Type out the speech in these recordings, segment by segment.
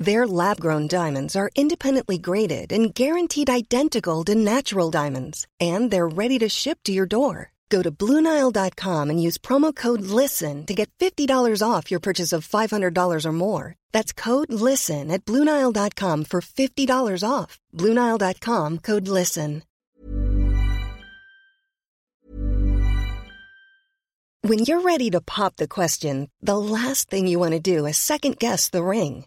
Their lab grown diamonds are independently graded and guaranteed identical to natural diamonds, and they're ready to ship to your door. Go to BlueNile.com and use promo code LISTEN to get $50 off your purchase of $500 or more. That's code LISTEN at BlueNile.com for $50 off. BlueNile.com code LISTEN. When you're ready to pop the question, the last thing you want to do is second guess the ring.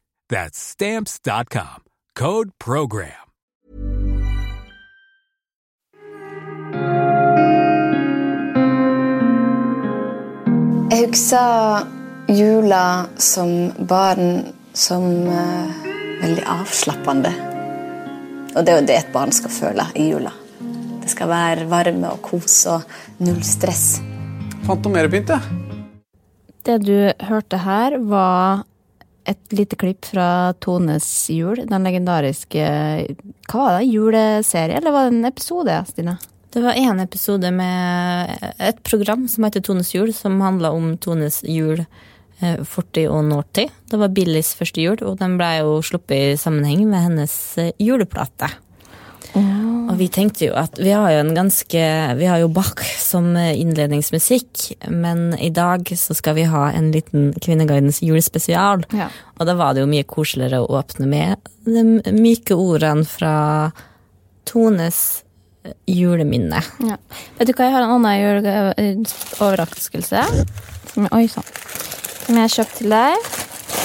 That's Stamps.com. Code PROGRAM. Jeg husker jula som barn som uh, veldig avslappende. Og det er jo det et barn skal føle i jula. Det skal være varme og kos og null stress. Fant noe mer pynt, jeg. Det du hørte her, var et lite klipp fra Tones jul. Den legendariske Hva var det? Juleserie, eller var det en episode, Stine? Det var én episode med et program som heter Tones jul, som handla om Tones jul, eh, fortid og nåtid. Det var Billys første jul, og den ble jo sluppet i sammenheng med hennes eh, juleplate. Vi tenkte jo at vi har jo en ganske Vi har jo Bach som innledningsmusikk, men i dag så skal vi ha en liten Kvinneguidens julespesial. Ja. Og da var det jo mye koseligere å åpne med de myke ordene fra Tones juleminne. Ja. Vet du hva, jeg har en annen jule eh, oi sann. Som jeg har kjøpt til deg.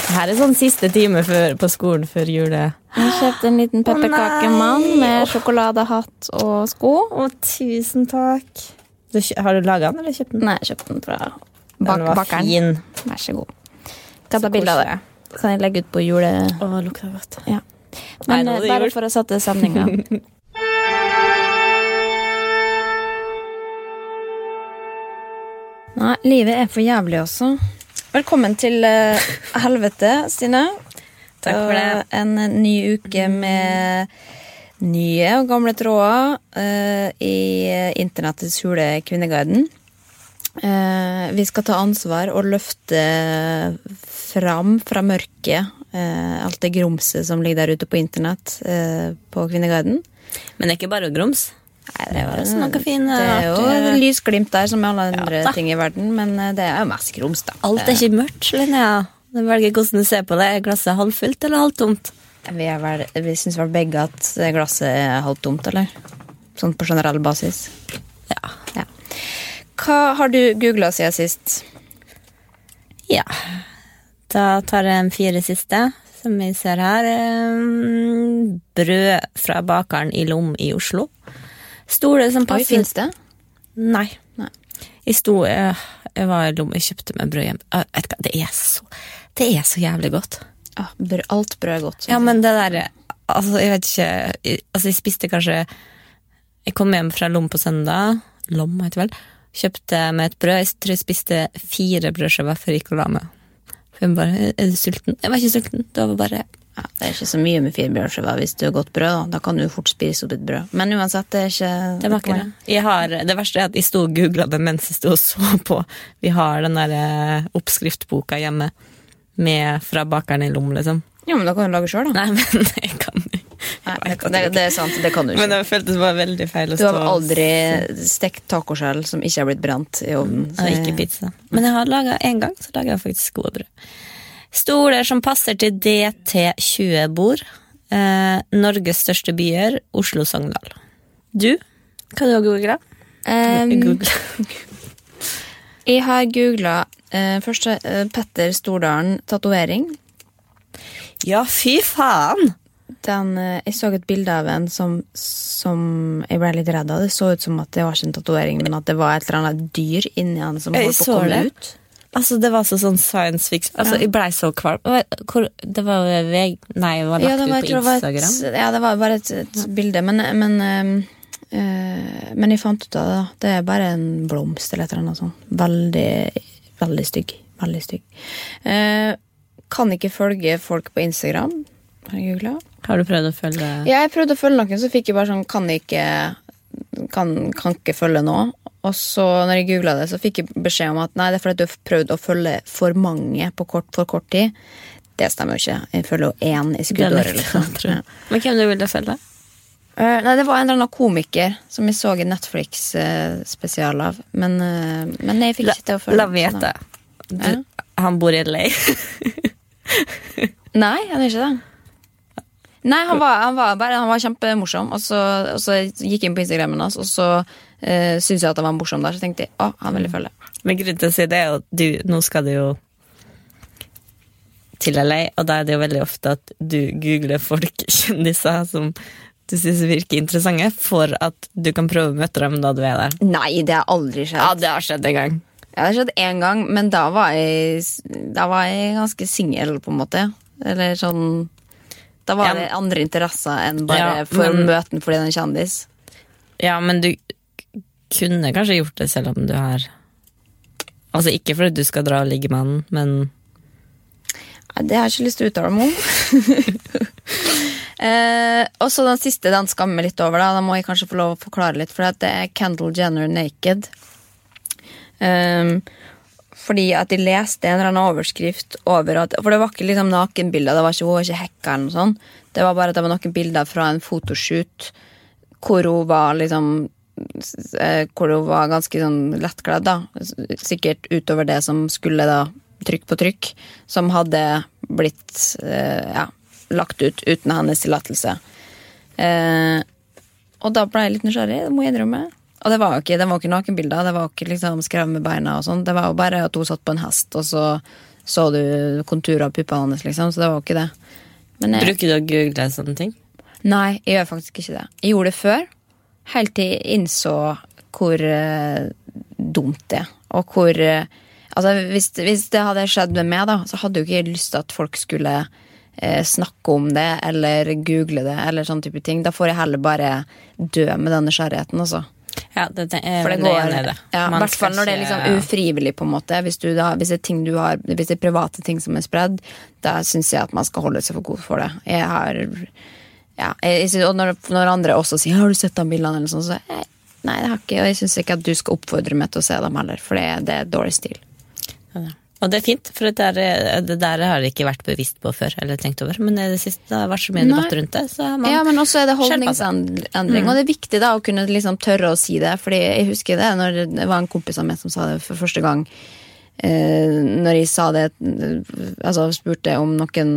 Her er sånn siste time før, på skolen før jule. Jeg har kjøpt en liten pepperkakemann med sjokoladehatt og sko. Å, tusen takk. Du, har du laga den, eller kjøpt den? Nei, jeg kjøpte den fra Den bak var bakeren. fin. Vær så god. Skal ta bilde av det. Kan jeg legge ut på jule... Å, lukter godt. Ja. Men nå er eh, bare gjort. for å sette stemninga. Nei, livet er for jævlig også. Velkommen til eh, helvete, Stine. Takk for det. En ny uke med nye og gamle tråder eh, i internettets hule Kvinneguiden. Eh, vi skal ta ansvar og løfte fram fra mørket alt det grumset som ligger der ute på internett på Kvinneguiden. Men det er ikke bare grums. Nei, Det er også noe fint, Det er jo artig. lysglimt der, som med alle andre ja, ting i verden, men eh, det er jo mest grums, da. Alt er ikke mørkt, Linnea. Du velger hvordan du ser på det. Er glasset halvfullt eller halvtomt? Vi, vel, vi syns vel begge at glasset er halvt tomt, eller? Sånn på generell basis. Ja. Ja. Hva har du googla siden sist? ja. Da tar jeg de fire siste. som vi ser her. eh, Brød fra bakeren i Lom i Oslo. Stoler som passer fins det? Nei. Nei. Jeg sto Jeg, jeg var i lomma, jeg kjøpte meg brød hjem. Ah, vet Det er så Det er så jævlig godt. Ja, alt brød er godt. Ja, men det der Altså, jeg vet ikke jeg- Altså, jeg spiste kanskje Jeg kom hjem fra Lom på søndag. Lom, heter det vel. Kjøpte meg et brød. Jeg tror jeg spiste fire brødskiver før jeg gikk og la meg. For jeg bare Er du sulten? Jeg var ikke sulten. Det var bare ja, det er ikke så mye med fire brødskiver hvis du har godt brød. Da Da kan du fort spise opp et brød. Men uansett, det er ikke Det det. Jeg har, det verste er at jeg sto og googla det mens jeg sto og så på. Vi har den der eh, oppskriftboka hjemme med fra bakeren i Lom, liksom. Jo, men da kan du lage sjøl, da. Nei, men jeg kan Nei, det, det, er sant, det kan du ikke. Men det føltes bare veldig feil å Du stå har aldri stekt tacoskjell som ikke har blitt brent i ovnen. Jeg... ikke pizza. Men jeg har laga en gang, så laga jeg faktisk gode brød. Stoler som passer til DT20-bord. Eh, Norges største byer, Oslo-Sogndal. Du? Hva har du googla? Um, jeg har googla eh, først eh, Petter Stordalen tatovering. Ja, fy faen! Den, eh, jeg så et bilde av en som, som jeg ble litt redd av. Det så ut som at det var ikke en tatovering, men at det var et eller annet dyr inni han som holdt på å komme ut. Altså, Det var så sånn science fiction. Altså, Jeg blei så kvalm. Hvor- Det var jo VG Nei, det var lagt Ja, det var, ut på Instagram. det et, ja, det var bare et, et bilde, men, men, øh, men jeg fant ut av det. Det er bare en blomst eller et eller annet sånt. Veldig, veldig stygg. Veldig stygg. Uh, kan ikke følge folk på Instagram. Har. Har du prøvd å følge Ja, jeg prøvde å følge noen, så fikk jeg bare sånn Kan ikke Kan, kan ikke følge nå. Og så når jeg googla det, så fikk jeg beskjed om at nei, det er fordi du har prøvd å følge for mange på kort, for kort tid. Det stemmer jo ikke. Jeg følger jo én i skuddåret. Liksom. Ja. Men hvem du ville følge? Uh, nei, det var en eller annen komiker som jeg så i Netflix-spesial av. Men, uh, men jeg fikk ikke til å følge la vite. Du, Ja. Han bor i LA. Nei, han er ikke det. Nei, han var, han var, bare, han var kjempemorsom, og så, og så gikk jeg inn på Instagrammen hans, og så uh, syntes jeg at han var morsom der, så tenkte jeg å, han vil jeg følge. Men grunnen til å si det er at du, nå skal du jo til LA, og da er det jo veldig ofte at du googler folk, kjendiser, som du syns virker interessante, for at du kan prøve å møte dem da du er der. Nei, det har aldri skjedd. Ja, det har skjedd en gang. Ja, det har skjedd én gang, men da var jeg, da var jeg ganske singel, på en måte. Eller sånn Da var det andre interesser enn bare Ja, for men- møten fordi han er kjendis. Ja, men du kunne kanskje gjort det selv om du har Altså ikke fordi du skal dra og ligge med han, men Nei, Det har jeg ikke lyst til å uttale meg om. eh, og så den siste, den skammer litt over. Da Da må jeg kanskje få lov å forklare litt, for det er Kendal Jenner naked. Um, fordi at de leste en eller annen overskrift over at For det var ikke liksom nakenbilder, det var ikke, hun var ikke hacka eller noe sånt. Det var bare at det var noen bilder fra en fotoshoot hvor hun var liksom eh, Hvor hun var ganske sånn lettkledd, da. Sikkert utover det som skulle da trykk på trykk. Som hadde blitt eh, ja, lagt ut uten hennes tillatelse. Eh, og da ble jeg litt nysgjerrig, det må jeg innrømme. Og det var jo ikke, det var ikke nakenbilder, det var ikke liksom skrevet med beina og sånn. Det var jo bare at hun satt på en hest, og så så du konturer av puppene hennes, liksom. Så det var jo ikke det. Men jeg, Bruker du å google sånne ting? Nei, jeg gjør faktisk ikke det. Jeg gjorde det før, helt til jeg innså hvor uh, dumt det er. Og hvor uh, Altså, hvis, hvis det hadde skjedd med meg, da, så hadde jo ikke jeg lyst til at folk skulle eh, snakke om det eller google det, eller sånn type ting. Da får jeg heller bare dø med den nysgjerrigheten, altså. Ja, det, det er For det går, ned, det. ja, I hvert fall når det er liksom ufrivillig, på en måte. Hvis, du da, hvis, det er ting du har, hvis det er private ting som er spredd, da syns jeg at man skal holde seg for god for det. Jeg har ja, jeg, jeg synes, Og når, når andre også sier 'har du sett de bildene', eller sånn, så jeg, nei, det har ikke. Og jeg syns ikke at du skal oppfordre meg til å se dem heller, for det, det er dårlig stil. Og det er fint, for det der, det der har jeg ikke vært bevisst på før. eller tenkt over, Men i det siste det har vært så mye debatt rundt det. Så man Ja, men også er det holdningsendring. Mm. Og det er viktig da å kunne liksom tørre å si det. Fordi jeg husker det når det var en kompis av meg som sa det for første gang. Eh, når jeg sa det Altså spurte om noen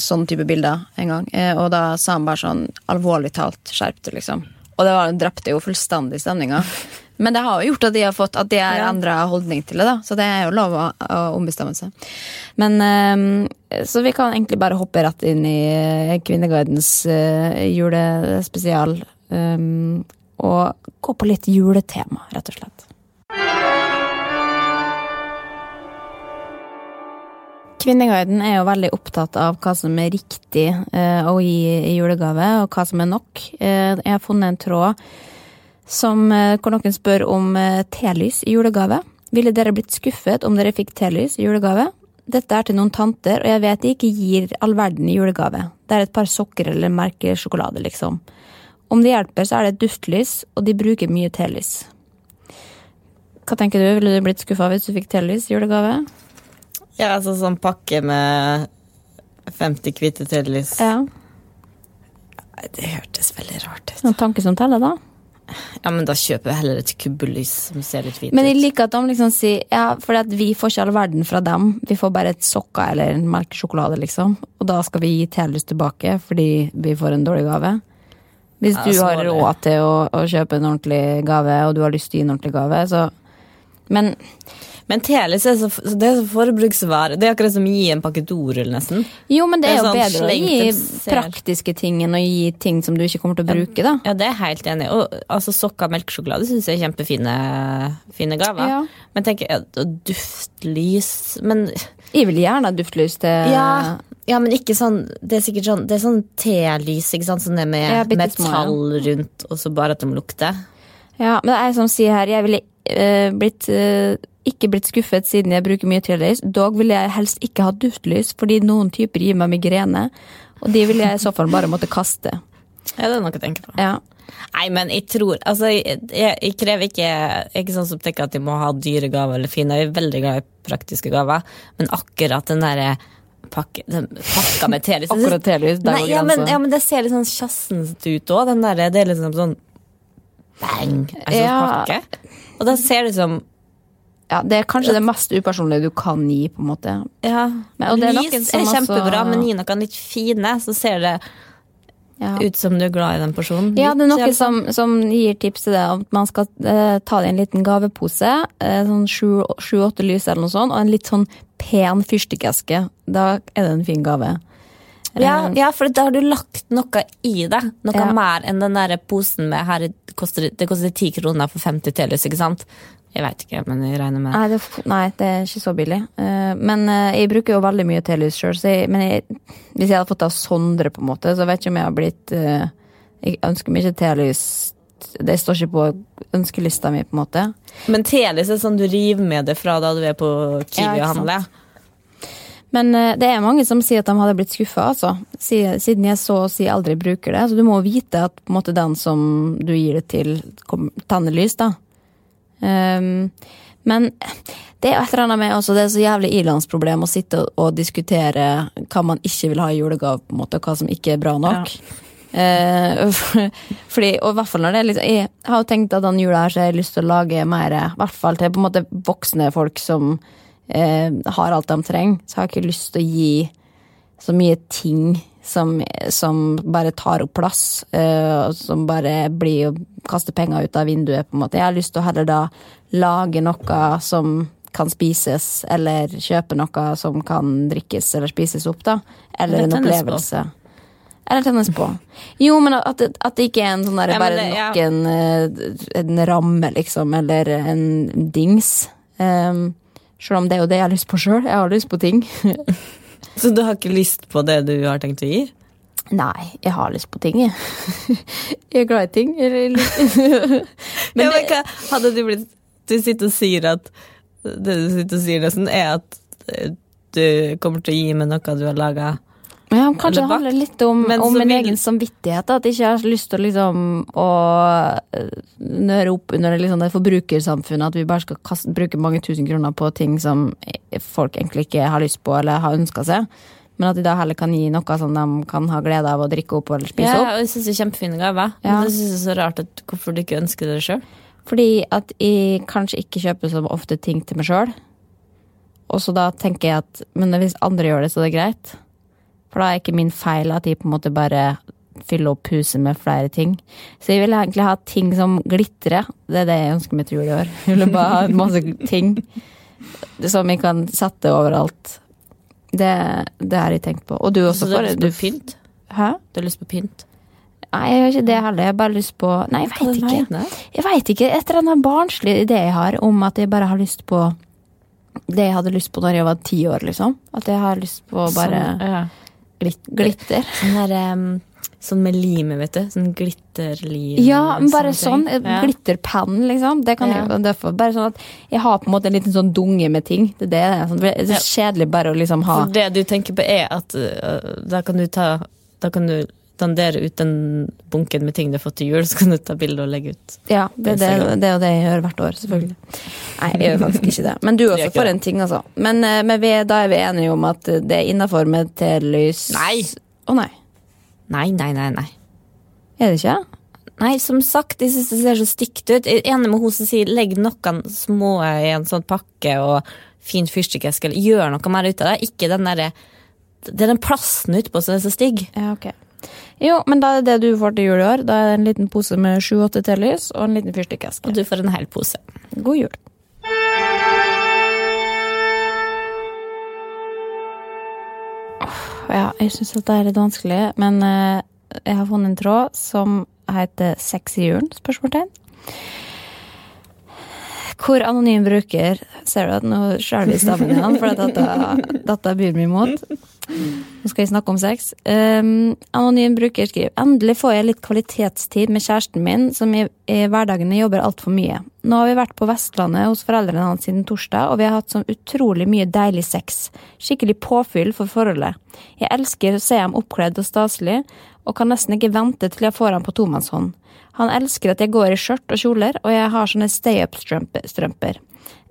sånne type bilder en gang. Eh, og da sa han bare sånn alvorlig talt, skjerp deg, liksom. Og det var, drepte jo fullstendig stemninga. Men det har jo gjort at de har fått At de har Ja. endra holdning til det, da. Så det er jo lov å, å ombestemme seg. Men um, Så vi kan egentlig bare hoppe rett inn i eh, Kvinneguidens uh, julespesial. Um, og gå på litt juletema, rett og slett. Kvinneguiden er jo veldig opptatt av hva som er riktig uh, å gi i julegave, og hva som er nok. Uh, jeg har funnet en tråd som, eh, hvor noen spør om eh, telys i julegave. Ville dere blitt skuffet om dere fikk telys i julegave? Dette er til noen tanter, og jeg vet de ikke gir all verden i julegave. Det er et par sokker eller merkesjokolade, liksom. Om det hjelper, så er det et duftlys, og de bruker mye telys. Hva tenker du, ville du blitt skuffa hvis du fikk telys i julegave? Ja, altså sånn pakke med 50 hvite telys. Ja. Det hørtes veldig rart ut. Noen tanke som teller, da? Ja, men da kjøper jeg heller et kubbelys som ser litt fint ut. Men jeg liker at de liksom sier ja, for vi får ikke all verden fra dem. Vi får bare et sokker eller en melkesjokolade, liksom. Og da skal vi gi telys tilbake fordi vi får en dårlig gave. Hvis Ja, du har råd til å, å kjøpe en ordentlig gave, og du har lyst til å gi en ordentlig gave, så Men Men Telis er så, det er så forbruksvare. Det er akkurat som å gi en pakke dorull, nesten. jo, men det er Det er jo sånn bedre å gi praktiske ting enn å gi ting som du ikke kommer til å bruke, da. Ja, det er jeg helt enig i. Og altså, sokker og melkesjokolade syns jeg er kjempefine fine gaver. Ja. Men tenk, ja, duftlys Men Jeg vil gjerne ha duftlys til ja, ja, men ikke sånn Det er sikkert sånn Det er sånn telys, ikke sant, sånn det med Ja, metall rundt, og så bare at de lukter. Ja, men det er som sier her, jeg ville eh, blitt, eh, ikke blitt skuffet siden jeg bruker mye trelys. Dog ville jeg helst ikke ha duftlys, fordi noen typer gir meg migrene. Og de ville jeg i så fall bare måtte kaste. Ja, det er noe å tenke på. Ja. Nei, men jeg tror Altså, jeg, jeg, krever ikke Jeg er ikke sånn som tenker at de må ha dyre gaver eller fine. Jeg er veldig glad i praktiske gaver, men akkurat den derre pakke, den pakka med telys Akkurat telys, der går grensa. ja, men det ser litt sånn sjassent ut òg. Det er liksom sånn bang, en sånn Ja. pakke. Og da ser det ut som Ja, det er kanskje det mest upersonlige du kan gi, på en måte. Ja, Men- er lys er kjempebra, også- men gi noe litt fine, så ser det Ja. ut som du er glad i den personen. Ja, det er noen noe som, som gir tips til det, at man skal eh, ta det i en liten gavepose, eh, sånn sju-åtte lys eller noe sånt, og en litt sånn pen fyrstikkeske. Da er det en fin gave. Ja, ja, for da har du lagt noe i det. Noe Ja. mer enn den der posen med her Det koster ti kroner for 50 telys, ikke sant? Jeg veit ikke, men jeg regner med Nei, det, nei, det er ikke så billig. Eh, men eh, jeg bruker jo veldig mye telys sjøl, men jeg, hvis jeg hadde fått av Sondre, på en måte, så vet jeg ikke om jeg har blitt eh, Jeg ønsker meg ikke telys Det står ikke på ønskelista mi, på en måte. Men telys er sånn du river med det fra da du er på Kiwi og handler. Men det er mange som sier at de hadde blitt skuffa, altså. Siden jeg så å si aldri bruker det. Så du må vite at på en måte den som du gir det til, tenner lys, da. Ehm, men det er et eller annet med også, det er så jævlig ilandsproblem å sitte og, og diskutere hva man ikke vil ha i julegave, på en måte, og hva som ikke er bra nok. Eh, fordi, og i hvert fall når det er liksom, Jeg har jo tenkt at den jula her så har jeg lyst til å lage mer, i hvert fall til på en måte voksne folk som eh, har alt de trenger. Så har jeg ikke lyst til å gi så mye ting som, som bare tar opp plass. og som bare blir å kaste penger ut av vinduet, på en måte. Jeg har lyst til å heller da lage noe som kan spises, eller kjøpe noe som kan drikkes eller spises opp, da. Eller, en opplevelse. Eller tennis på. Jo, men at, at det ikke er en sånn der, Ja, bare det- ja. nok en, eh, en ramme, liksom, eller en dings. Um, selv om det er jo det jeg har lyst på sjøl. Jeg har lyst på ting. Så du har ikke lyst på det du har tenkt å gi? Nei, jeg har lyst på ting, jeg. jeg er glad i ting. Men, ja, men hva, hadde du blitt Du sitter og sier at Det du sitter og sier nesten, er at eh, du kommer til å gi meg noe du har laga. Ja, kanskje det handler litt om, om min egen samvittighet. At jeg ikke har lyst til liksom å øh, nøre opp under liksom det forbrukersamfunnet. At vi bare skal kaste, bruke mange tusen kroner på ting som folk egentlig ikke har lyst på eller har ønska seg. Men at de da heller kan gi noe som de kan ha glede av å drikke opp eller spise opp. Ja, og jeg synes det er kjempefine gaver. Ja. Men jeg synes det er så rart at hvorfor du ikke ønsker det sjøl. Fordi at jeg kanskje ikke kjøper så ofte ting til meg sjøl. Og så da tenker jeg at men hvis andre gjør det, så er det greit. For da er ikke min feil at de på en måte bare fyller opp huset med flere ting. Så jeg vil egentlig ha ting som glitrer. Det er det jeg ønsker meg til jul i år. Jeg vil bare ha masse ting som jeg kan sette overalt. Det, det har jeg tenkt på. Og du også. Så du har lyst på pynt? Hæ? Du har lyst på pynt? Nei, jeg har ikke det heller. Jeg har bare lyst på Nei, jeg veit ikke. Jeg vet ikke. Et eller annet barnslig idé jeg har om at jeg bare har lyst på det jeg hadde lyst på når jeg var ti år, liksom. At jeg har lyst på bare Sånn, ja. Glitter. Sånn her um, Sånn med limet, vet du. Sånn glitterlim. Ja, men bare sånn. sånn. Ja. Glitterpenn, liksom. Det kan Ja. jeg, derfor, bare sånn at jeg har på en måte en liten sånn dunge med ting. Det det. sånn, det er så kjedelig bare å liksom ha For det du tenker på er at uh, da kan du ta Da kan du dandere ut den bunken med ting du har fått til jul, så kan du ta bilde og legge ut. Ja, det, det, det er jo det jeg gjør hvert år, selvfølgelig. Nei, jeg gjør faktisk ikke det. Men du også får en ting, altså. Men, eh, men vi, da er vi enige om at det er innafor med telys Nei. Å nei. Nei, nei, nei, nei. Er det ikke? Nei, som sagt, jeg synes det ser så stygt ut. Jeg er enig med hun som sier legg noen små i en sånn pakke og fin fyrstikkeske, eller gjør noe mer ut av det. Ikke den derre Det er den plasten utpå som er så stygg. Ja, ok. Jo, men da er det du får til jul i år. Da er det en liten pose med sju-åtte telys og en liten fyrstikkeske. Og du får en hel pose. God jul. Ja, jeg syns det er litt vanskelig, men eh, jeg har funnet en tråd som heter Sex i julen? spørsmålstegn. Hvor anonym bruker Ser du at nå skjærer vi i stammen igjen, for at dette, dette byr meg imot. Nå skal vi snakke om sex. Um, anonym bruker skriver Endelig får jeg litt kvalitetstid med kjæresten min, som i, i hverdagene jobber altfor mye. Nå har vi vært på Vestlandet hos foreldrene hans siden torsdag, og vi har hatt sånn utrolig mye deilig sex. Skikkelig påfyll for forholdet. Jeg elsker å se ham oppkledd og staselig, og kan nesten ikke vente til jeg får ham på tomannshånd. Han elsker at jeg går i skjørt og kjoler, og jeg har sånne stay-up-strømper.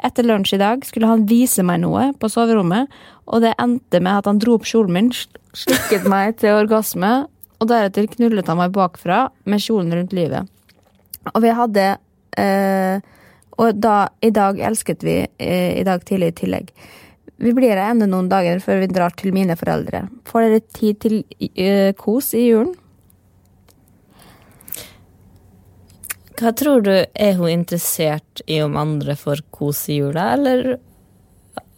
Etter lunsj i dag skulle han vise meg noe på soverommet, og det endte med at han dro opp kjolen min, sl- slukket meg til orgasme, og deretter knullet han meg bakfra med kjolen rundt livet. Og vi hadde eh, Og da, i dag elsket vi eh, i dag tidlig i tillegg. Vi blir her ennå noen dager før vi drar til mine foreldre. Får dere tid til eh, kos i julen? Hva tror du, er hun interessert i om andre får kos i jula, eller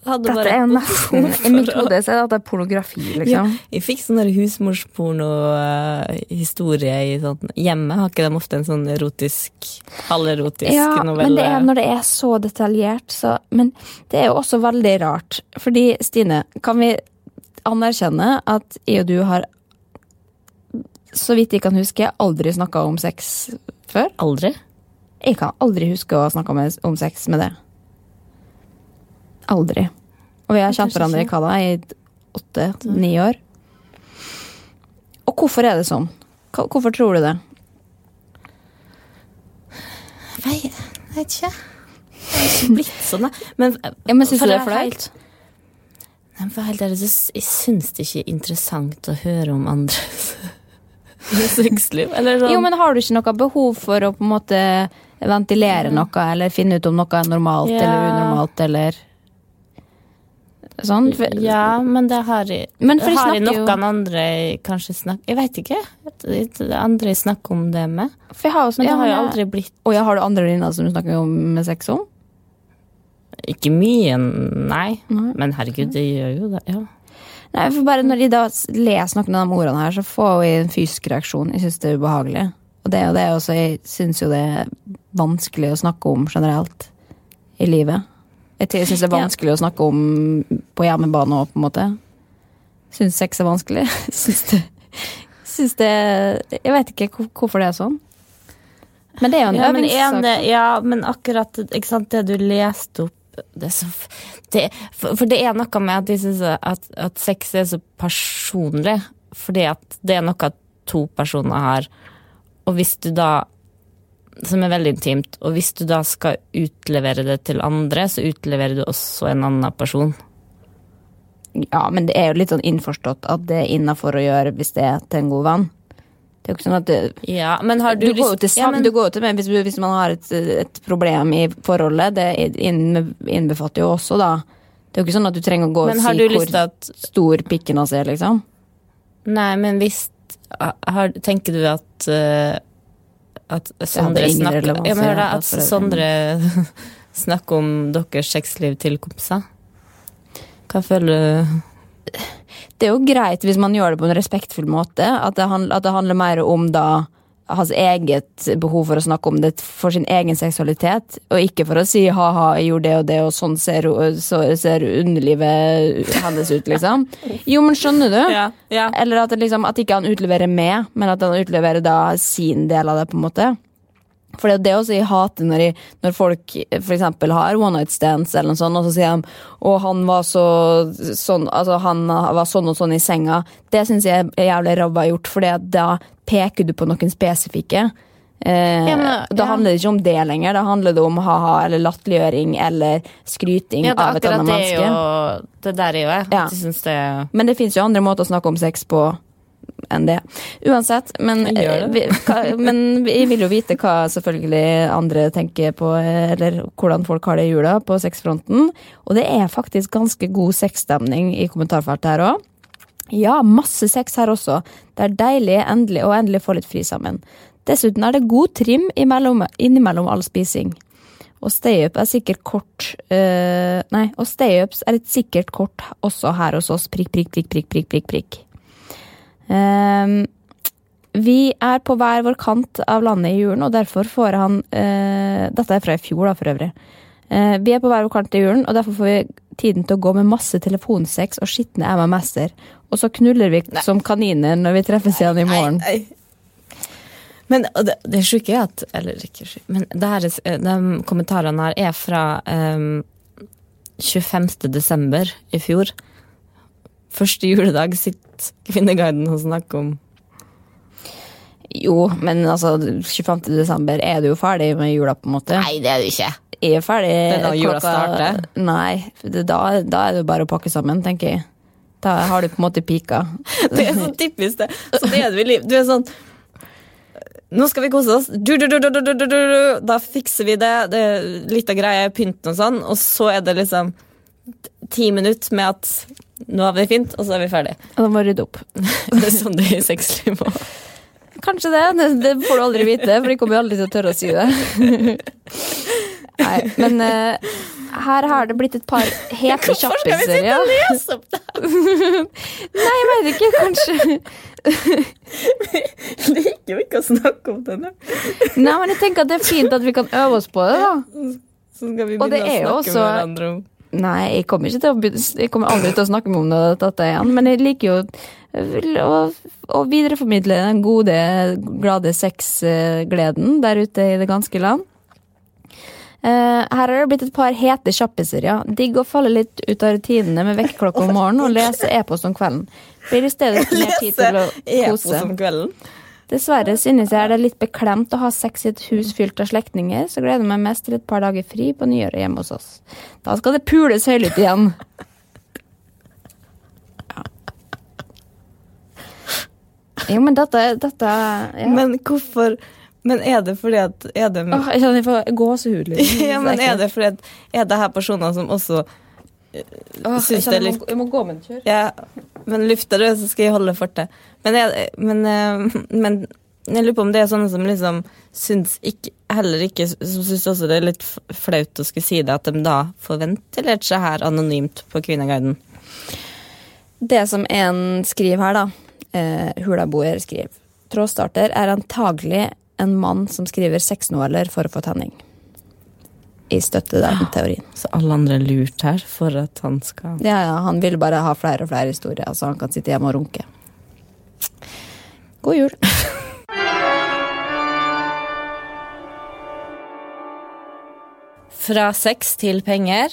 hadde Dette er jo nesten I mitt hode så er dette pornografi, liksom. Jeg fikk sånn husmorsporno-historie i sånn Hjemme har ikke de ofte en sånn erotisk, halverotisk Ja, novelle? men det er når det er så detaljert, så Men det er jo også veldig rart. Fordi, Stine, kan vi anerkjenne at jeg og du har så vidt jeg kan huske, aldri snakka om sex før? Aldri? Jeg kan aldri huske å ha snakka om sex med det. Aldri. Og vi har kjent hverandre i hva da, i åtte-ni år. Og hvorfor er det sånn? Hvorfor tror du det? Nei, jeg vet ikke. Det er ikke blitt sånn, da. Men, Ja, men Syns du det er flaut? Nei, for helt ærlig, jeg syns det ikke er interessant å høre om andres sexliv. Sånn. Jo, men har du ikke noe behov for å på en måte ventilere noe, eller finne ut om noe er normalt Ja. eller unormalt, eller Sånn? For, Ja, men det har jeg Men for Har jeg noen jo- andre kanskje snakk... Jeg veit ikke. Andre jeg snakker om det med. for jeg har jo Men det har jo aldri blitt Og jeg har du andre venninner som du snakker om med sex om? Ikke mye, nei. Men herregud, det gjør jo det. Ja. Nei, for bare når de da leser noen av de ordene her, så får vi en fysisk reaksjon. Jeg syns det er ubehagelig. Og det er jo det også, jeg syns jo det er vanskelig å snakke om generelt i livet. Jeg syns det er Ja. vanskelig å snakke om på hjemmebane òg, på en måte. Syns sex er vanskelig. Syns det Syns det Jeg vet ikke hvorfor det er sånn. Men det er jo en Ja, men, øvingssak. en, ja, men akkurat sant, det du leste opp det så, det, for, for det er noe med at de synes at, at sex er så personlig. Fordi at det er noe to personer har. Og hvis du da Som er veldig intimt. Og hvis du da skal utlevere det til andre, så utleverer du også en annen person. Ja, men det er jo litt sånn innforstått at det er innafor å gjøre hvis det er til en god venn. Det er jo ikke sånn at det, Ja, men har du, du, går jo til lyst- ja, men- du til men hvis, hvis man har et, et problem i forholdet, det innbefatter jo også da Det er jo ikke sånn at du trenger å gå og si hvor at stor pikken hans er, liksom. Nei, men hvis Har, tenker du at uh, at Sondre snakker ja, men da, At. Sondre snakker om deres sexliv til kompiser? Hva føler du? Det er jo greit hvis man gjør det på en respektfull måte. At det, handler, at det handler mer om da hans eget behov for å snakke om det for sin egen seksualitet, og ikke for å si ha-ha, jeg gjorde det og det, og sånn ser, så ser underlivet hennes ut, liksom. Jo, men skjønner du? Ja, ja. Eller at, det liksom, at ikke han utleverer med, men at han utleverer da sin del av det, på en måte. For det er det også jeg hater når, jeg, når folk eksempel har one night stands, eller noe sånt, og så sier de å han var så sånn, altså han var sånn og sånn i senga. Det syns jeg er jævlig ræva gjort, for da peker du på noen spesifikke. Eh, Ja, men, Da handler det ikke om det lenger. Da handler det om ha-ha eller latterliggjøring eller skryting Ja, av et annet det menneske. jo Det der er jo jeg. Ja. Jeg det Men det fins jo andre måter å snakke om sex på enn det. Uansett. Men, det? vi, hva, men jeg vil jo vite hva selvfølgelig andre tenker på, eller hvordan folk har det i jula på sexfronten. Og det er faktisk ganske god sexstemning i kommentarfeltet her òg. Ja, masse sex her også. Det er deilig endelig å endelig få litt fri sammen. Dessuten er det god trim imellom, innimellom all spising. Og stay-up er sikkert kort eh, Nei, og stay-ups er et sikkert kort også her hos oss. Prikk, prikk, prikk, prikk, prikk, prikk, prikk. Ehm, vi er på hver vår kant av landet i julen, og derfor får han eh, Dette er fra i fjor, da, for øvrig. Eh, vi er på hver vår kant i julen, og derfor får vi tiden til å gå med masse telefonsex og skitne MMS-er. Og så knuller vi som kaniner når vi treffes igjen i morgen. Nei, nei. Men det, det sjuke er at Eller ikke sjuke, men det her, er- de kommentarene her er fra um, 25. desember i fjor. Første juledag sitter Kvinneguiden og snakker om Jo, men altså, 25. desember er du jo ferdig med jula, på en måte. Nei, det er du ikke. Jeg er ferdig Det er da jula starter? Nei, det, da, da er det bare å pakke sammen, tenker jeg. Da har du på en måte pika. Det er så typisk det. Så det er du i liv. Du er sånn Nå skal vi kose oss. Du, du, du, du, du, du, du, du. Da fikser vi det. det litt av greia er pynten og sånn, og så er det liksom ti minutter med at nå har vi det fint, og så er vi ferdige. Og Da må du rydde opp. Det er sånn det er i sexliv òg. Kanskje det. det. Får du aldri vite, for de kommer jo aldri til å tørre å si det. Nei, men uh, her har det blitt et par hete Hvorfor skal vi sitte og lese opp det? Nei, jeg vet ikke. Kanskje Vi Liker jo ikke å snakke om det. Nei, men jeg tenker at det er fint at vi kan øve oss på det, da. Så skal vi begynne å snakke også- med hverandre om Nei, jeg kommer ikke til å, jeg kommer aldri til å snakke med om det, dette igjen, men jeg liker jo å, å videreformidle den gode, glade sexgleden der ute i det ganske land. Eh, her har det blitt et par hete kjappiser, ja. Digg å falle litt ut av rutinene med vekkerklokka om morgenen og lese e-post om kvelden. Blir i stedet mer tid til å e-post kose. om kvelden. Dessverre synes jeg det er litt beklemt å ha sex i et hus fylt av slektninger, så gleder jeg meg mest til et par dager fri på nyåret hjemme hos oss. Da skal det pules høylytt igjen. Jo, men dette, dette ja. Men hvorfor Men er det fordi at Er det Åh, Jeg kjenner jeg får gåsehud. liksom. Ja, men er det fordi at Er det her personer som også Åh, jeg, jeg, litt må, jeg må gå med en tur. Ja, men lufter du, så skal jeg holde fortet. Men, jeg, men, eh, men jeg lurer på om det er sånne som liksom syns ikke, heller ikke Som syns også det er litt flaut å skulle si det, at de da får ventilert seg her anonymt på Kvinneguiden. Det som en skriver her, da, eh, Hulaboer skriver Trådstarter er antagelig en mann som skriver sexnoveller for å få tenning. Jeg støtter den teorien. Så alle andre er lurt her for at han skal Ja, ja, han vil bare ha flere og flere historier, så han kan sitte hjemme og runke. God jul. Fra sex til penger.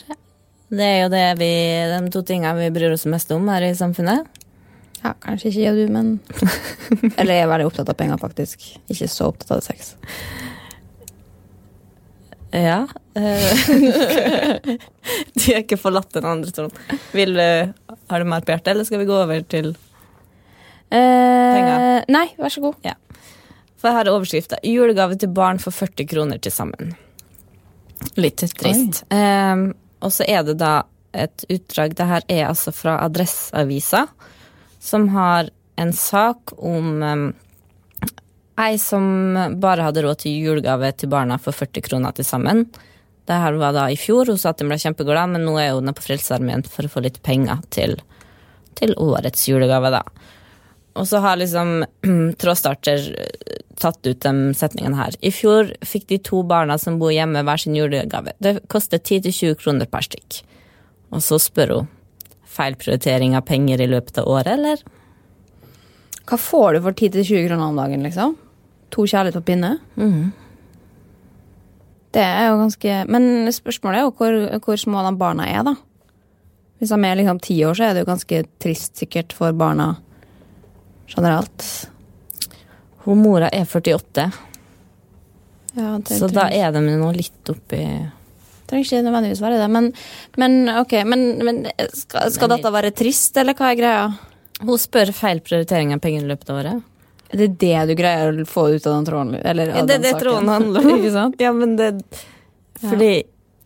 Det er jo det vi, de to tingene vi bryr oss mest om her i samfunnet. Ja, kanskje ikke jeg og du, men Eller jeg er veldig opptatt av penger, faktisk. Ikke så opptatt av sex. Ja. De har ikke forlatt den andre tronen. Vil har du mer på hjertet, eller skal vi gå over til Eh, Penger. nei, vær så god. For her er overskrifta 'Julegave til barn for 40 kroner til sammen'. Litt trist. Um, og så er det da et utdrag Det her er altså fra Adresseavisa, som har en sak om um, ei som bare hadde råd til julegave til barna for 40 kroner til sammen. Det her var da i fjor, hun sa at hun ble kjempeglad, men nå er hun på Frelsesarmeen for å få litt penger til, til årets julegave, da. Og så har liksom Trådstarter tatt ut de setningene her. I fjor fikk de to barna som bor hjemme, hver sin julegave. Det koster 10-20 kroner per stykk. Og så spør hun feil prioritering av penger i løpet av året, eller? Hva får du for 10-20 kroner om dagen, liksom? To kjærlighet på pinne? Det er jo ganske Men spørsmålet er jo hvor, hvor små de barna er, da. Hvis de er liksom ti år, så er det jo ganske trist sikkert for barna generelt. Hun mora er 48, Ja, det så da er de nå litt oppi trenger ikke nødvendigvis være det. Men, men ok, men, men skal, skal dette være trist, eller hva er greia? Hun spør feil prioritering av penger i løpet av året. Er det det du greier å få ut av den tråden? Eller av det er det tråden handler om. Ikke sant? Ja, men det Fordi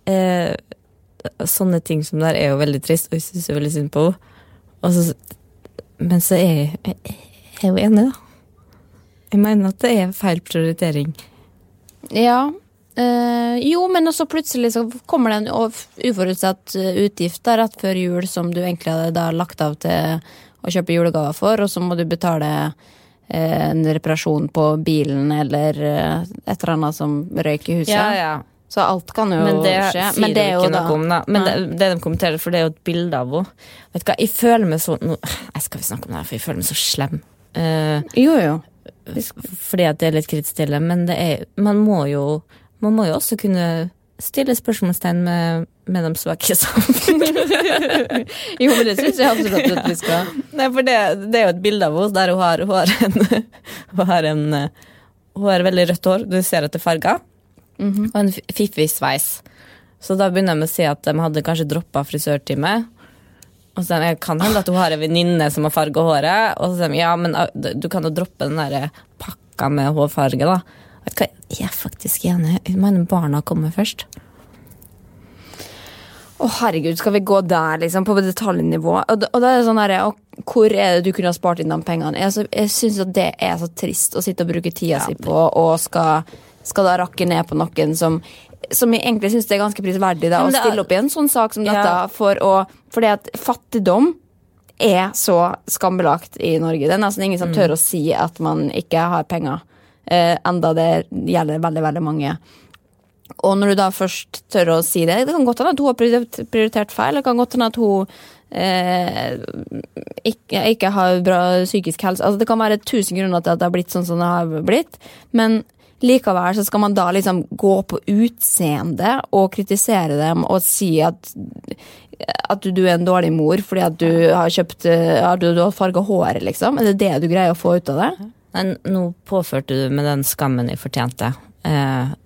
eh, sånne ting som det der er jo veldig trist, og jeg syns veldig synd på henne. Men så er jeg, jeg, jeg er jo enig, da. Jeg mener at det er feil prioritering. Ja. Eh, jo, men også plutselig så kommer det en uforutsett eh, utgift da, rett før jul som du egentlig hadde da lagt av til å kjøpe julegaver for, og så må du betale eh, en reparasjon på bilen eller eh, et eller annet som røyk i huset. Ja, ja. Så alt kan jo Men det skje. sier det er jo da- om, da. Men det, det de kommenterer, for det er jo et bilde av henne. Vet du hva, jeg føler meg så nå, Jeg skal ikke snakke om det, her, for jeg føler meg så slem. Uh, Jo, jo. fordi at det er litt kritisk til det, men det er, man må jo Man må jo også kunne stille spørsmålstegn med, med de svake i samfunnet. Jo, men det syns jeg absolutt at vi skal. Nei, for det, det er jo et bilde av henne der hun har, hun har en Hun har en Hun har veldig rødt hår, du ser at det er farga, og en fiffig sveis. Så da begynner med å si at de hadde kanskje droppa frisørtime. Og så jeg kan hende at hun har en venninne som har farga håret. Og så sier de ja, men ah, du du kan jo droppe den der pakka med hårfarge, da. Vet du hva, Jeg er faktisk enig. Barna kommer først. Å, herregud, skal vi gå der, liksom, på detaljnivå? Og, og da er det sånn herre og Hvor er det du kunne ha spart inn de pengene? Jeg, så- jeg syns at det er så trist å sitte og bruke tida si på, og skal, skal da rakke ned på noen som som jeg egentlig syns er ganske prisverdig da, Ja, å er- stille opp i en sånn sak som dette. Ja. For å, fordi at fattigdom er så skambelagt i Norge. Det er nesten ingen som tør å si at man ikke har penger. Eh, enda det gjelder veldig, veldig mange. Og når du da først tør å si det Det kan godt hende at hun har prioritert, feil. Det kan godt hende at hun eh, ikke, ikke har bra psykisk helse. Altså, det kan være tusen grunner til at det har blitt sånn som det har blitt. Men likevel så skal man da liksom gå på utseendet og kritisere dem og si at at du, er en dårlig mor fordi at du har kjøpt eh, Har du, du har farga håret, liksom? Er det det du greier å få ut av det? Men nå påførte du med den skammen jeg fortjente. Eh,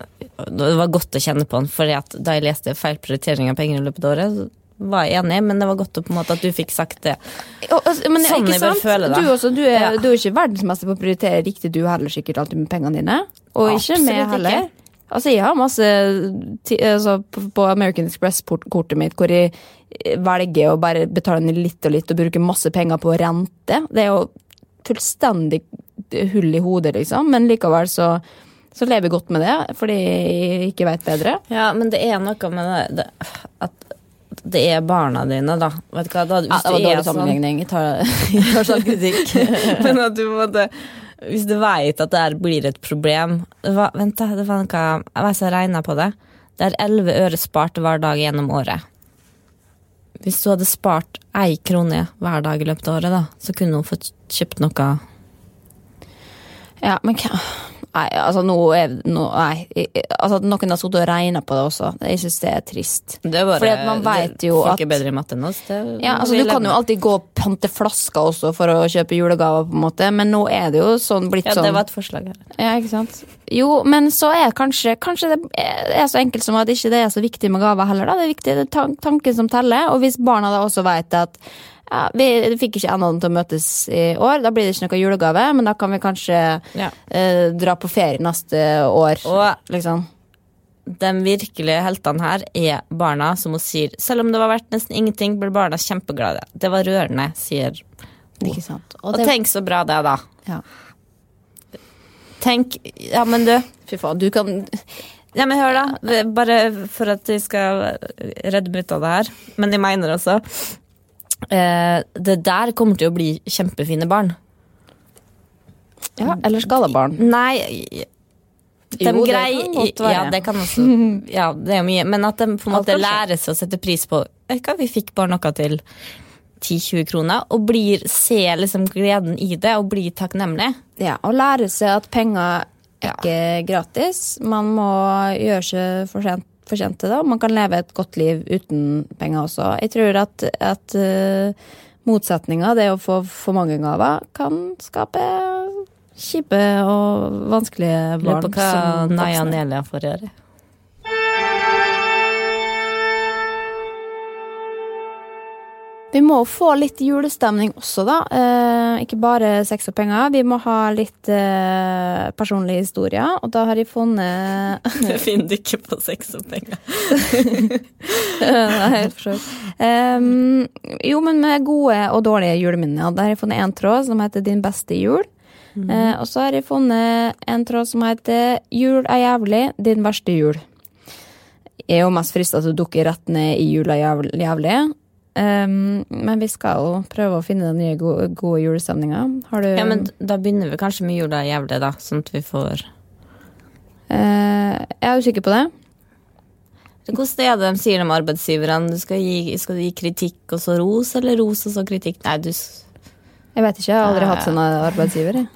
det var godt å kjenne på den, for da jeg leste feil prioritering av penger i løpet av året, var jeg enig, men det var godt å, på en måte, at du fikk sagt det. Og, altså, men Sånn ikke jeg bør føle det. Du, også, du, er, Ja. du er ikke verdensmester på å prioritere riktig, du heller sikkert alltid med pengene dine. Og ikke Absolutt med ikke. Altså, jeg har masse altså, på, på American Express-kortet mitt hvor jeg velger å bare betale ned litt og litt og bruke masse penger på rente. Det er jo fullstendig hull i hodet, liksom, men likevel så så lever jeg godt med det, fordi jeg ikke veit bedre. Ja, men det er noe med det, det at det er barna dine, da. Vet du hva, da, hvis Ja, det var dårlig sånn- sammenligning. Jeg tar, jeg tar selvkritikk. Men at du måtte Hvis du veit at det her blir et problem var, Vent, da. Det var noe Jeg vet ikke, jeg regna på det. Det er 11 øre spart hver dag gjennom året. Hvis du hadde spart ei krone hver dag i løpet av året, da, så kunne hun fått kjøpt noe Ja, men hva Nei, altså nå er nå, Nei. Altså noen har sittet og regna på det også. Jeg syns det er trist. Det er bare, Fordi at man vet jo Folk at- er bedre i matte enn oss. Det, Ja, altså Du kan jo alltid gå og pante flasker også for å kjøpe julegaver, på en måte, men nå er det jo sånn blitt Ja, sånn det var et forslag her. Ja, ikke sant? Jo, men så er kanskje Kanskje det er så enkelt som at ikke det er så viktig med gaver heller, da. Det er viktig, det er tanken som teller. Og hvis barna da også vet at ja, vi fikk ikke endene til å møtes i år, da blir det ikke noe julegave, men da kan vi kanskje Ja. eh, dra på ferie neste år, Og liksom. de virkelige heltene her er barna som hun sier Selv om det var verdt nesten ingenting, ble barna kjempeglade. Det var rørende, sier hun. Ikke sant. Og, det- tenk så bra det da. Ja. Tenk Ja, men du. Fy faen, du kan Ja, men hør, da. Bare for at vi skal redde meg ut av det her. Men jeg mener også Det der kommer til å bli kjempefine barn. Ja, eller skada-barn. Nei de Jo, det kan godt være. Ja, det kan også Ja, det er mye. Men at de på en måte lærer seg å sette pris på hva, Vi fikk bare noe til 10-20 kroner, og blir, ser liksom gleden i det og blir takknemlig. Ja, og lære seg at penger er ikke ja. gratis. Man må gjøre seg fortjent, fortjent til det, og man kan leve et godt liv uten penger også. Jeg tror at, at uh, motsetninga, det å få for mange gaver, kan skape kjipe og vanskelige Lurer barn på hva Naya. Nelia får gjøre. Vi må få litt julestemning også, da. Eh, ikke bare sex og penger. Vi må ha litt eh, personlige historier, og da har jeg funnet Det finner du ikke på sex og penger. Nei, for så vidt. Jo, men med gode og dårlige juleminner. Da har jeg funnet en tråd som heter Din beste jul. Eh, og så har jeg funnet en tråd som heter Jul er jævlig, din verste jul. Jeg er jo mest frista til å dukke rett ned i jula er jævlig. Ehm, men vi skal jo prøve å finne den nye gode, gode julestemninga. Har du Ja, men da begynner vi kanskje med jula jævlig, da, sånn at vi får uh, Jeg er usikker på det. Hvordan er det de sier om arbeidsgiverne? Du skal skal du gi kritikk og så ros, eller ros og så kritikk? Nei, du Jeg vet ikke, jeg har aldri hatt sånn arbeidsgiver. Jeg.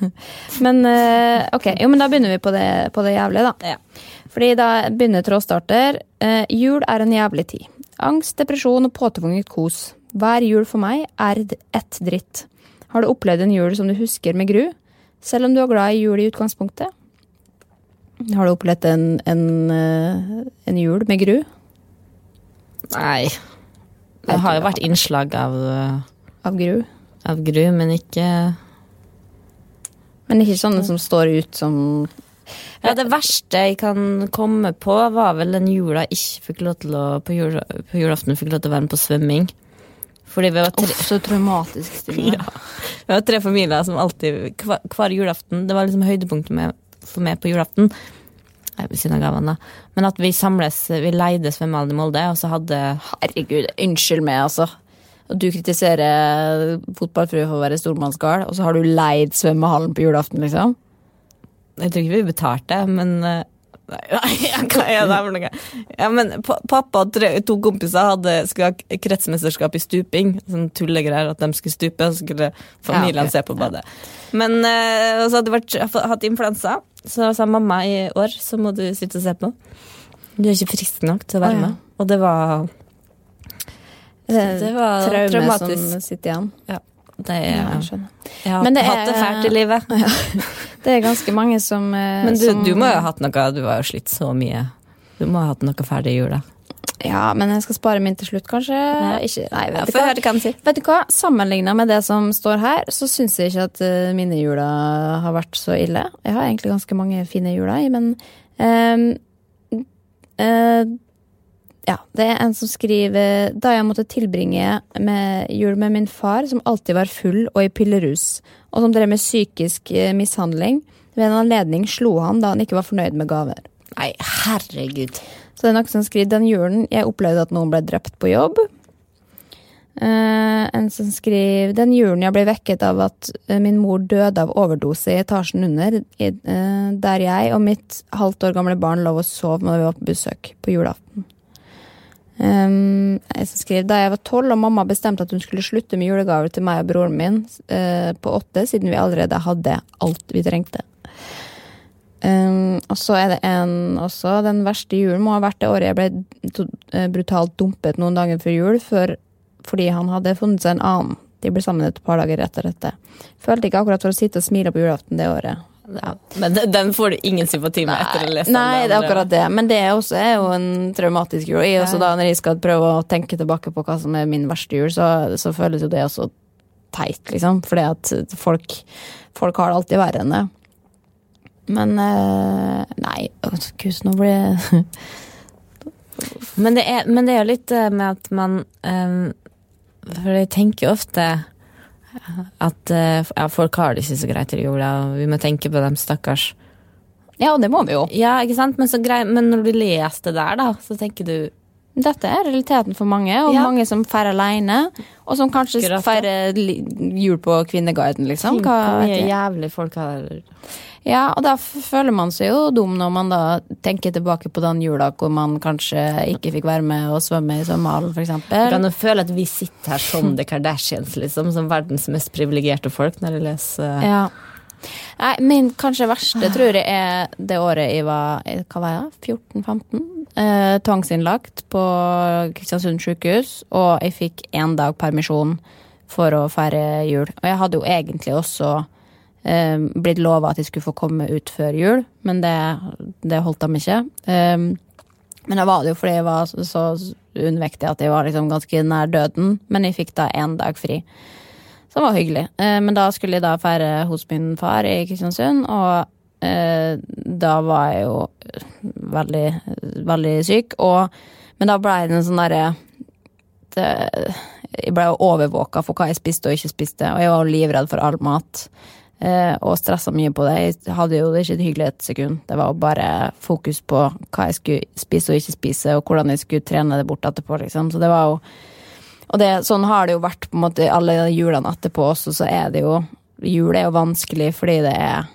Men uh, ok, jo, men da begynner vi på det, på det jævlige, da. Ja. Fordi da begynner trådstarter. Uh, jul er en jævlig tid. Angst, depresjon og påtvunget kos. Hver jul for meg er ett dritt. Har du opplevd en jul som du husker med gru? Selv om du er glad i jul i utgangspunktet? Har du opplevd en, en, eh, en jul med gru? Nei. Det har jo vært innslag av, uh, Av gru? av gru, men ikke Men ikke sånne som står ut som Ja, det verste jeg kan komme på, var vel den jula jeg ikke fikk lov til å På, jul, på julaften fikk lov til å være med på svømming. Fordi vi var tre, Uff, så traumatisk. Stine. Ja. vi var tre familier som alltid Hver, hver julaften Det var liksom høydepunktet med, for meg på julaften. Av gavene. Men at vi samles Vi leide svømmehallen i Molde, og så hadde Herregud, unnskyld meg, altså. Og du kritiserer fotballfrue for å være stormannsgal, og så har du leid svømmehallen på julaften, liksom? Jeg tror ikke vi betalte, men eh? Ja, men pappa og to kompiser hadde, skulle ha kretsmesterskap i stuping. Sånn tullegreier at de skulle stupe, og så skulle familien Ja, okay. se på badet. Men uh, så hadde jeg hatt influensa, så sa mamma i år så må du sitte og se på. Du er ikke frisk nok til å være ja. med. Og det var Det, Det var traume traumatisk. som sitter igjen. Det er, Ja, jeg. Har Men det hatt det fælt i livet. Det er ganske mange som eh, Men du, som, du må jo ha hatt noe Du har jo slitt så mye. Du må ha hatt noe ferdig i jula. Ja, men jeg skal spare min til slutt, kanskje? Ikke, nei, Ja, vet, ja, du hva? hva vet du hva? Sammenligna med det som står her, så syns jeg ikke at eh, mine jula har vært så ille. Jeg har egentlig ganske mange fine juler, men ehm, eh, Ja, det er en som skriver Da jeg måtte tilbringe med jul med min far, som alltid var full og i pillerus, og som drev med psykisk eh, mishandling. Ved en anledning slo han da han ikke var fornøyd med gaver. Nei, herregud. Så det er noen som skriver den julen jeg opplevde at noen ble drept på jobb. Uh, en som skriver den julen jeg ble vekket av at eh, min mor døde av overdose i etasjen under, i, uh, der jeg og mitt halvt år gamle barn lå og sov når vi var på besøk på julaften. Um, skrev som skriver da jeg var tolv og mamma bestemte at hun skulle slutte med julegaver til meg og broren min eh, på åtte, siden vi allerede hadde alt vi trengte. Um, og så er det en også. Den verste julen må ha vært det året jeg ble eh, brutalt dumpet noen dager før jul, for, fordi han hadde funnet seg en annen. De ble sammen et par dager etter dette. Følte ikke akkurat for å sitte og smile på julaften det året. Ja, men den- får du ingen sympati med etter å lese den? Nei, det er akkurat det. Men det også er jo en traumatisk jul. Jeg også da, når jeg skal prøve å tenke tilbake på hva som er min verste jul, så, så føles jo det også teit, liksom. Fordi at folk, folk har det alltid verre enn det. Men eh, Nei, å, gud, nå ble jeg Men det, er, men det er jo litt eh, med at man um, For jeg tenker jo ofte At eh, ja, folk har det ikke så greit i jula, og vi må tenke på dem, stakkars. Ja, det må vi jo. Ja, ikke sant? Men, så grei, men når du leser det der, da, så tenker du Dette er realiteten for mange, og Ja. mange som feirer alene. Og som kanskje feirer jul på Kvinneguiden, liksom. Hva hvor mye jævlig folk har Ja, og da føler man seg jo dum når man da tenker tilbake på den jula hvor man kanskje ikke fikk være med og svømme i svømmehallen, for Du kan jo føle at vi sitter her som The Kardashians, liksom, som verdens mest privilegerte folk, når jeg leser Ja. Nei, min kanskje verste tror jeg er det året jeg var eh, hva var jeg, 14-15. Eh, tvangsinnlagt på Kristiansund sykehus, og jeg fikk én dag permisjon for å feire jul. Og jeg hadde jo egentlig også eh, blitt lova at jeg skulle få komme ut før jul, men det, det holdt de ikke. Eh, men da var det jo fordi jeg var så, så unnvektig at jeg var liksom ganske nær døden, men jeg fikk da én dag fri. Som var hyggelig. Eh, Men da skulle jeg da feire hos min far i Kristiansund, og eh, da var jeg jo veldig, veldig syk. Og, men da blei det en sånn derre Jeg ble overvåka for hva jeg spiste og ikke spiste, og jeg var livredd for all mat. Eh, og stressa mye på det. Jeg hadde jo det ikke hyggelig et sekund. Det var bare fokus på hva jeg skulle spise og ikke spise, og hvordan jeg skulle trene det bort etterpå, liksom. Så det var jo og det, sånn har det jo vært på en måte alle julene etterpå også, så er det jo Jul er jo vanskelig fordi det er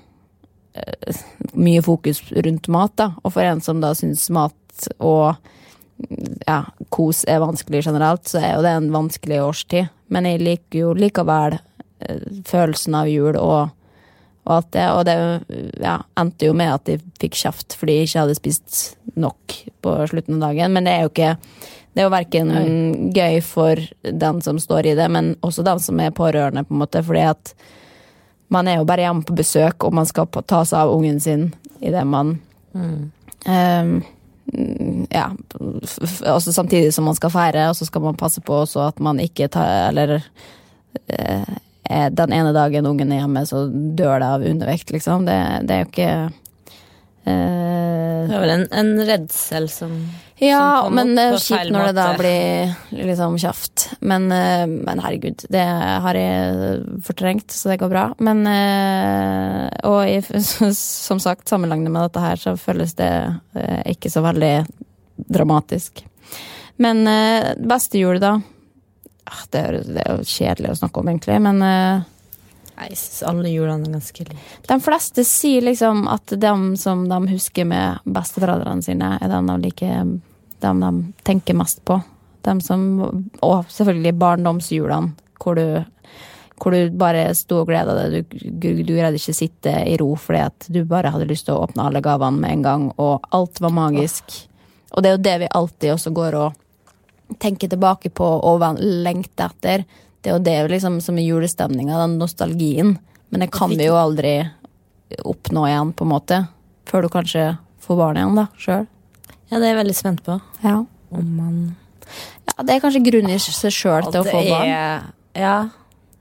eh, mye fokus rundt mat, da. Og for en som da syns mat og ja, kos er vanskelig generelt, så er jo det en vanskelig årstid. Men jeg liker jo likevel følelsen av jul og, og alt det. Og det ja, endte jo med at de fikk kjeft fordi jeg ikke hadde spist nok på slutten av dagen. Men det er jo ikke det er jo verken gøy for den som står i det, men også den som er pårørende, på en måte, fordi at man er jo bare hjemme på besøk, og man skal ta seg av ungen sin idet man mm. um, Ja. Også samtidig som man skal feire, og så skal man passe på også at man ikke tar Eller er den ene dagen ungen er hjemme, så dør det av undervekt, liksom. Det, det er jo ikke eh, Det er vel en, en redsel som ja, som men det er kjipt når det da blir liksom kjeft. Men, eh, men herregud, det har jeg fortrengt, så det går bra. Men eh, Og jeg, som sagt, sammenlignet med dette her, så føles det eh, ikke så veldig dramatisk. Men eh, beste jul, da? Ah, Det er, det er jo kjedelig å snakke om, egentlig, men eh, Nei, Jeg syns alle julene er ganske like. de fleste sier liksom at dem som de husker med besteforeldrene sine, er dem de liker Dem de tenker mest på. Dem som Og selvfølgelig barndomsjulene, hvor du hvor du bare sto og gleda deg. Du, du, du greide ikke sitte i ro fordi at du bare hadde lyst til å åpne alle gavene med en gang, og alt var magisk. Og det er jo det vi alltid også går og tenker tilbake på og lengte lengter etter. Det er jo det liksom som er julestemninga, den nostalgien. Men det kan vi jo aldri oppnå igjen, på en måte. Før du kanskje får barn igjen, da, sjøl. Ja, det er jeg veldig spent på. Ja. Om man ja. Det er kanskje grunn i seg sjøl til å få barn. Er, ja,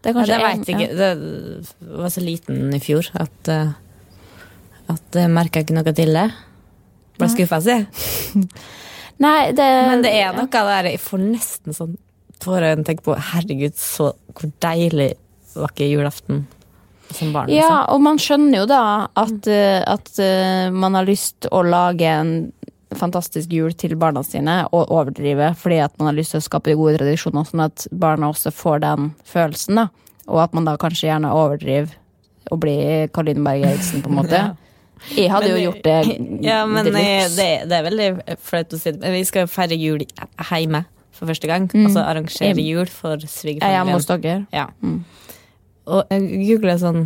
Det er ja, kanskje det en- ja. ikke. Det var så liten i fjor at uh, At jeg merka ikke noe til det. Ble skuffa, si. Nei, det Men det er noe der jeg får nesten sånn tårer når jeg tenker på Herregud, så hvor deilig var ikke julaften som barn? Ja, liksom. og man skjønner jo da at, eh, at eh, man har lyst å lage en fantastisk jul til barna sine, og overdrive, fordi at man har lyst til å skape gode tradisjoner, sånn at barna også får den følelsen, da. Og at man da kanskje gjerne overdriver og blir Karoline Berg Eriksen, på en måte. Jeg hadde jo gjort det Ja, men eh, det, det er veldig flaut å si det. Vi skal feire jul hjemme for første gang. Mm. Altså arrangere jul for er hjemme svigerfamilien. hos dere. Ja. Mm. Og jeg googla sånn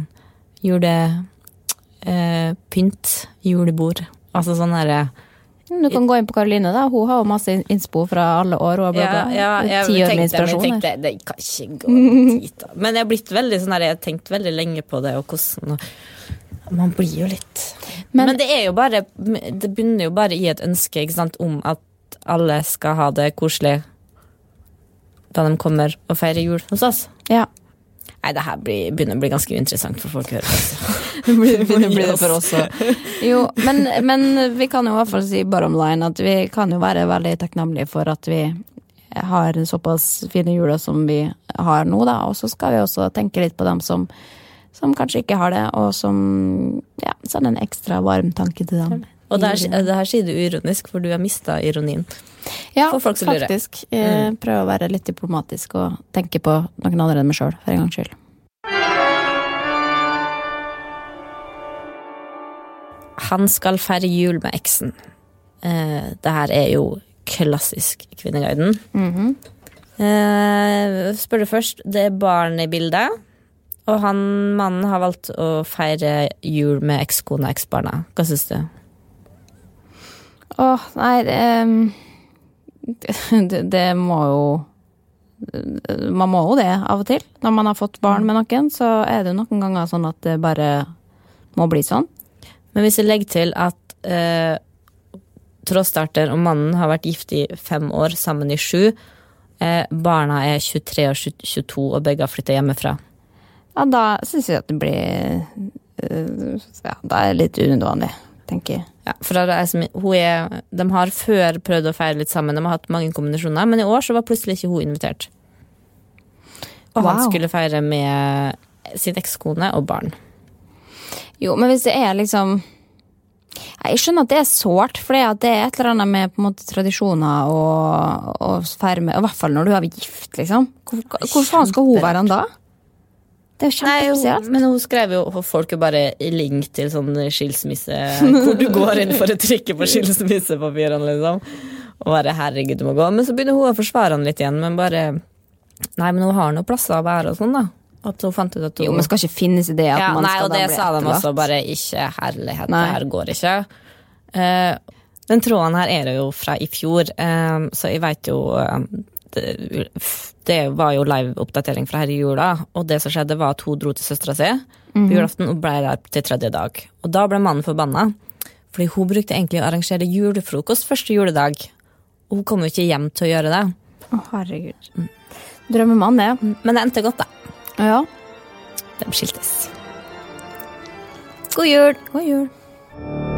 jule... Eh, pynt, julebord. Altså sånn herre Du kan gå inn på Karoline, da. Hun har jo masse innspo fra alle år. Hun har ja, blogga. ja, Ti år med men inspirasjon. jeg tenkte det kan ikke gå dit, da. Men jeg har blitt veldig sånn her, jeg har tenkt veldig lenge på det, og hvordan Man blir jo litt Men- Men, det er jo bare Det bunner jo bare i et ønske ikke sant, om at alle skal ha det koselig da de kommer og feirer jul hos oss. Ja. Nei, det her blir, begynner å bli ganske uinteressant for folk å høre. Det blir, begynner å bli det for oss. Jo, men, men vi kan jo i hvert fall si bottom line at vi kan jo være veldig takknemlige for at vi har såpass fine juler som vi har nå, da. Og så skal vi også tenke litt på dem som, som kanskje ikke har det, og som ja, sender en ekstra varm tanke til dem. Og det her, det her sier du uironisk, for du har mista ironien. Ja, faktisk. Mm. Prøve å være litt diplomatisk og tenke på noen andre enn meg sjøl, for en gangs skyld. Han skal feire jul med eksen. Eh, det her er jo klassisk Kvinneguiden. eh, spør du først, det er barn i bildet. Og han mannen har valgt å feire jul med ekskona og eksbarna. Hva syns du? Åh, nei ehm, det, det må jo Man må jo det av og til. Når man har fått barn med noen, så er det noen ganger sånn at det bare må bli sånn. Men hvis jeg legger til at eh, trådstarter og mannen har vært gift i fem år, sammen i sju, eh, barna er 23 og 22 og begge har flytta hjemmefra. Ja, da syns jeg at det blir eh, Ja, da er det litt unødvendig, tenker jeg. Ja, for er De har før prøvd å feire litt sammen, de har hatt mange kombinasjoner, men i år så var plutselig ikke hun invitert. Og han skulle feire med sin ekskone og barn. Jo, men hvis det er liksom Jeg skjønner at det er sårt, for det er et eller annet med måte tradisjoner og, og feire med I hvert fall når du er gift, liksom. Hvor, hvor faen skal hun være da? Det er jo Nei, kjempespesielt. men hun skrev jo folk jo bare link til sånn skilsmisse Hvor du går inn for å trykke på skilsmissepapirene, liksom. Og bare 'herregud, du må gå'. Men så begynner hun å forsvare han litt igjen, men bare Nei, men hun har noen plasser å være og sånn, da. At hun fant ut at hun Jo, men skal ikke finnes i det at ja, man Nei, skal og det sa de etterlatt. også, bare ikke herlighet, Nei. det her går ikke. Uh, den tråden her er jo fra i fjor, eh, så jeg veit jo eh, det, var jo live-oppdatering fra her i jula, og det som skjedde, var at hun dro til søstera si Mhm. på julaften og ble der til tredje dag. Og da ble mannen forbanna, fordi hun brukte egentlig å arrangere julefrokost første juledag. Og hun kom jo ikke hjem til å gjøre det. Å, herregud. Drømmemann, det. Men det endte godt, da. Ja. De skiltes. God jul! God jul.